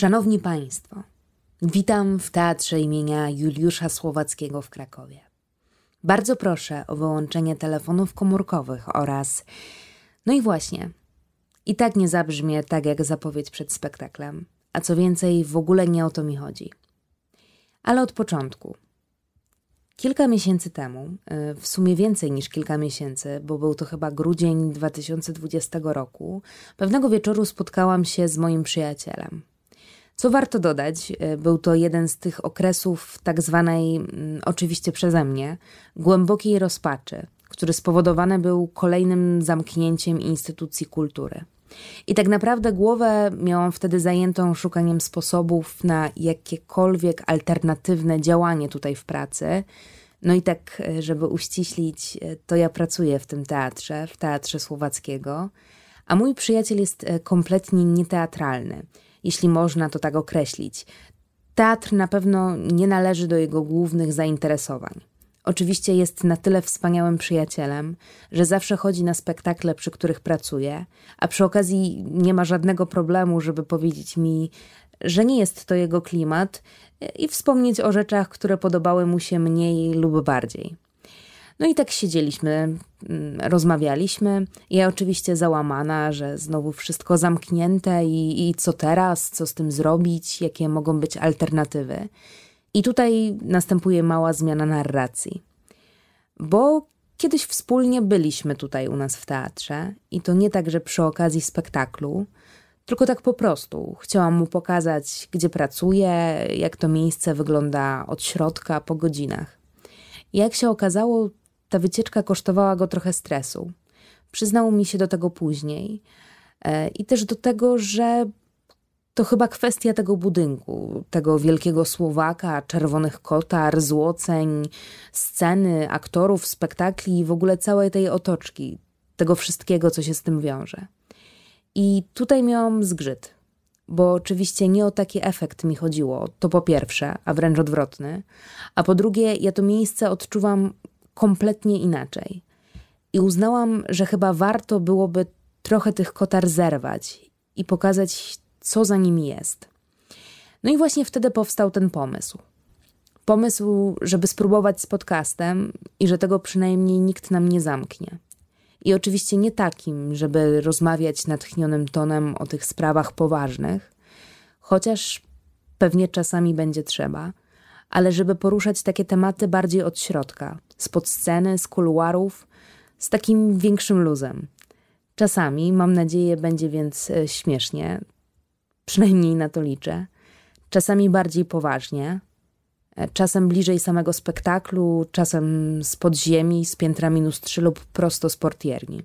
Szanowni Państwo, witam w Teatrze imienia Juliusza Słowackiego w Krakowie. Bardzo proszę o wyłączenie telefonów komórkowych oraz. No i właśnie, i tak nie zabrzmie tak jak zapowiedź przed spektaklem, a co więcej, w ogóle nie o to mi chodzi. Ale od początku. Kilka miesięcy temu, y, w sumie więcej niż kilka miesięcy, bo był to chyba grudzień 2020 roku, pewnego wieczoru spotkałam się z moim przyjacielem. Co warto dodać, y, był to jeden z tych okresów tak zwanej, mm, oczywiście przeze mnie, głębokiej rozpaczy, który spowodowany był kolejnym zamknięciem instytucji kultury. I tak naprawdę głowę miałam wtedy zajętą szukaniem sposobów na jakiekolwiek alternatywne działanie tutaj w pracy. No i tak, e, żeby uściślić, e, to ja pracuję w tym teatrze, w Teatrze Słowackiego, a mój przyjaciel jest e, kompletnie nieteatralny, jeśli można to tak określić. Teatr na pewno nie należy do jego głównych zainteresowań. Oczywiście jest na tyle wspaniałym przyjacielem, że zawsze chodzi na spektakle, przy których pracuje, a przy okazji nie ma żadnego problemu, żeby powiedzieć mi, że nie jest to jego klimat i wspomnieć o rzeczach, które podobały mu się mniej lub bardziej. No i tak siedzieliśmy, mm, rozmawialiśmy. Ja oczywiście załamana, że znowu wszystko zamknięte i, i co teraz, co z tym zrobić, jakie mogą być alternatywy. I tutaj następuje mała zmiana narracji. Bo kiedyś wspólnie byliśmy tutaj u nas w teatrze i to nie tak, że przy okazji spektaklu, tylko tak po prostu. Chciałam mu pokazać, gdzie pracuję, jak to miejsce wygląda od środka po godzinach. Jak się okazało, ta wycieczka kosztowała go trochę stresu. Przyznał mi się do tego później. E, I też do tego, że to chyba kwestia tego budynku, tego wielkiego Słowaka, czerwonych kotar, złoceń, sceny, aktorów, spektakli i w ogóle całej tej otoczki, tego wszystkiego, co się z tym wiąże. I tutaj miałam zgrzyt, bo oczywiście nie o taki efekt mi chodziło, to po pierwsze, a wręcz odwrotny, a po drugie, ja to miejsce odczuwam kompletnie inaczej. I uznałam, że chyba warto byłoby trochę tych kotar zerwać i pokazać co za nimi jest. No i właśnie wtedy powstał ten pomysł. Pomysł, żeby spróbować z podcastem i że tego przynajmniej nikt nam nie zamknie. I oczywiście nie takim, żeby rozmawiać natchnionym tonem o tych sprawach poważnych, chociaż pewnie czasami będzie trzeba, ale żeby poruszać takie tematy bardziej od środka, spod sceny, z kuluarów, z takim większym luzem. Czasami, mam nadzieję, będzie więc e, śmiesznie, przynajmniej na to liczę. Czasami bardziej poważnie, e, czasem bliżej samego spektaklu, czasem z podziemi, z piętra minus 3 lub prosto z portierni.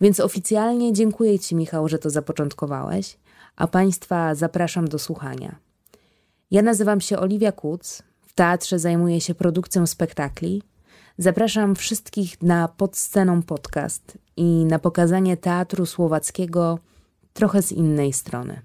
Więc oficjalnie dziękuję Ci, Michał, że to zapoczątkowałeś, a Państwa zapraszam do słuchania. Ja nazywam się Oliwia Kuc, w teatrze zajmuję się produkcją spektakli. Zapraszam wszystkich na Podsceną podcast i na pokazanie teatru słowackiego trochę z innej strony.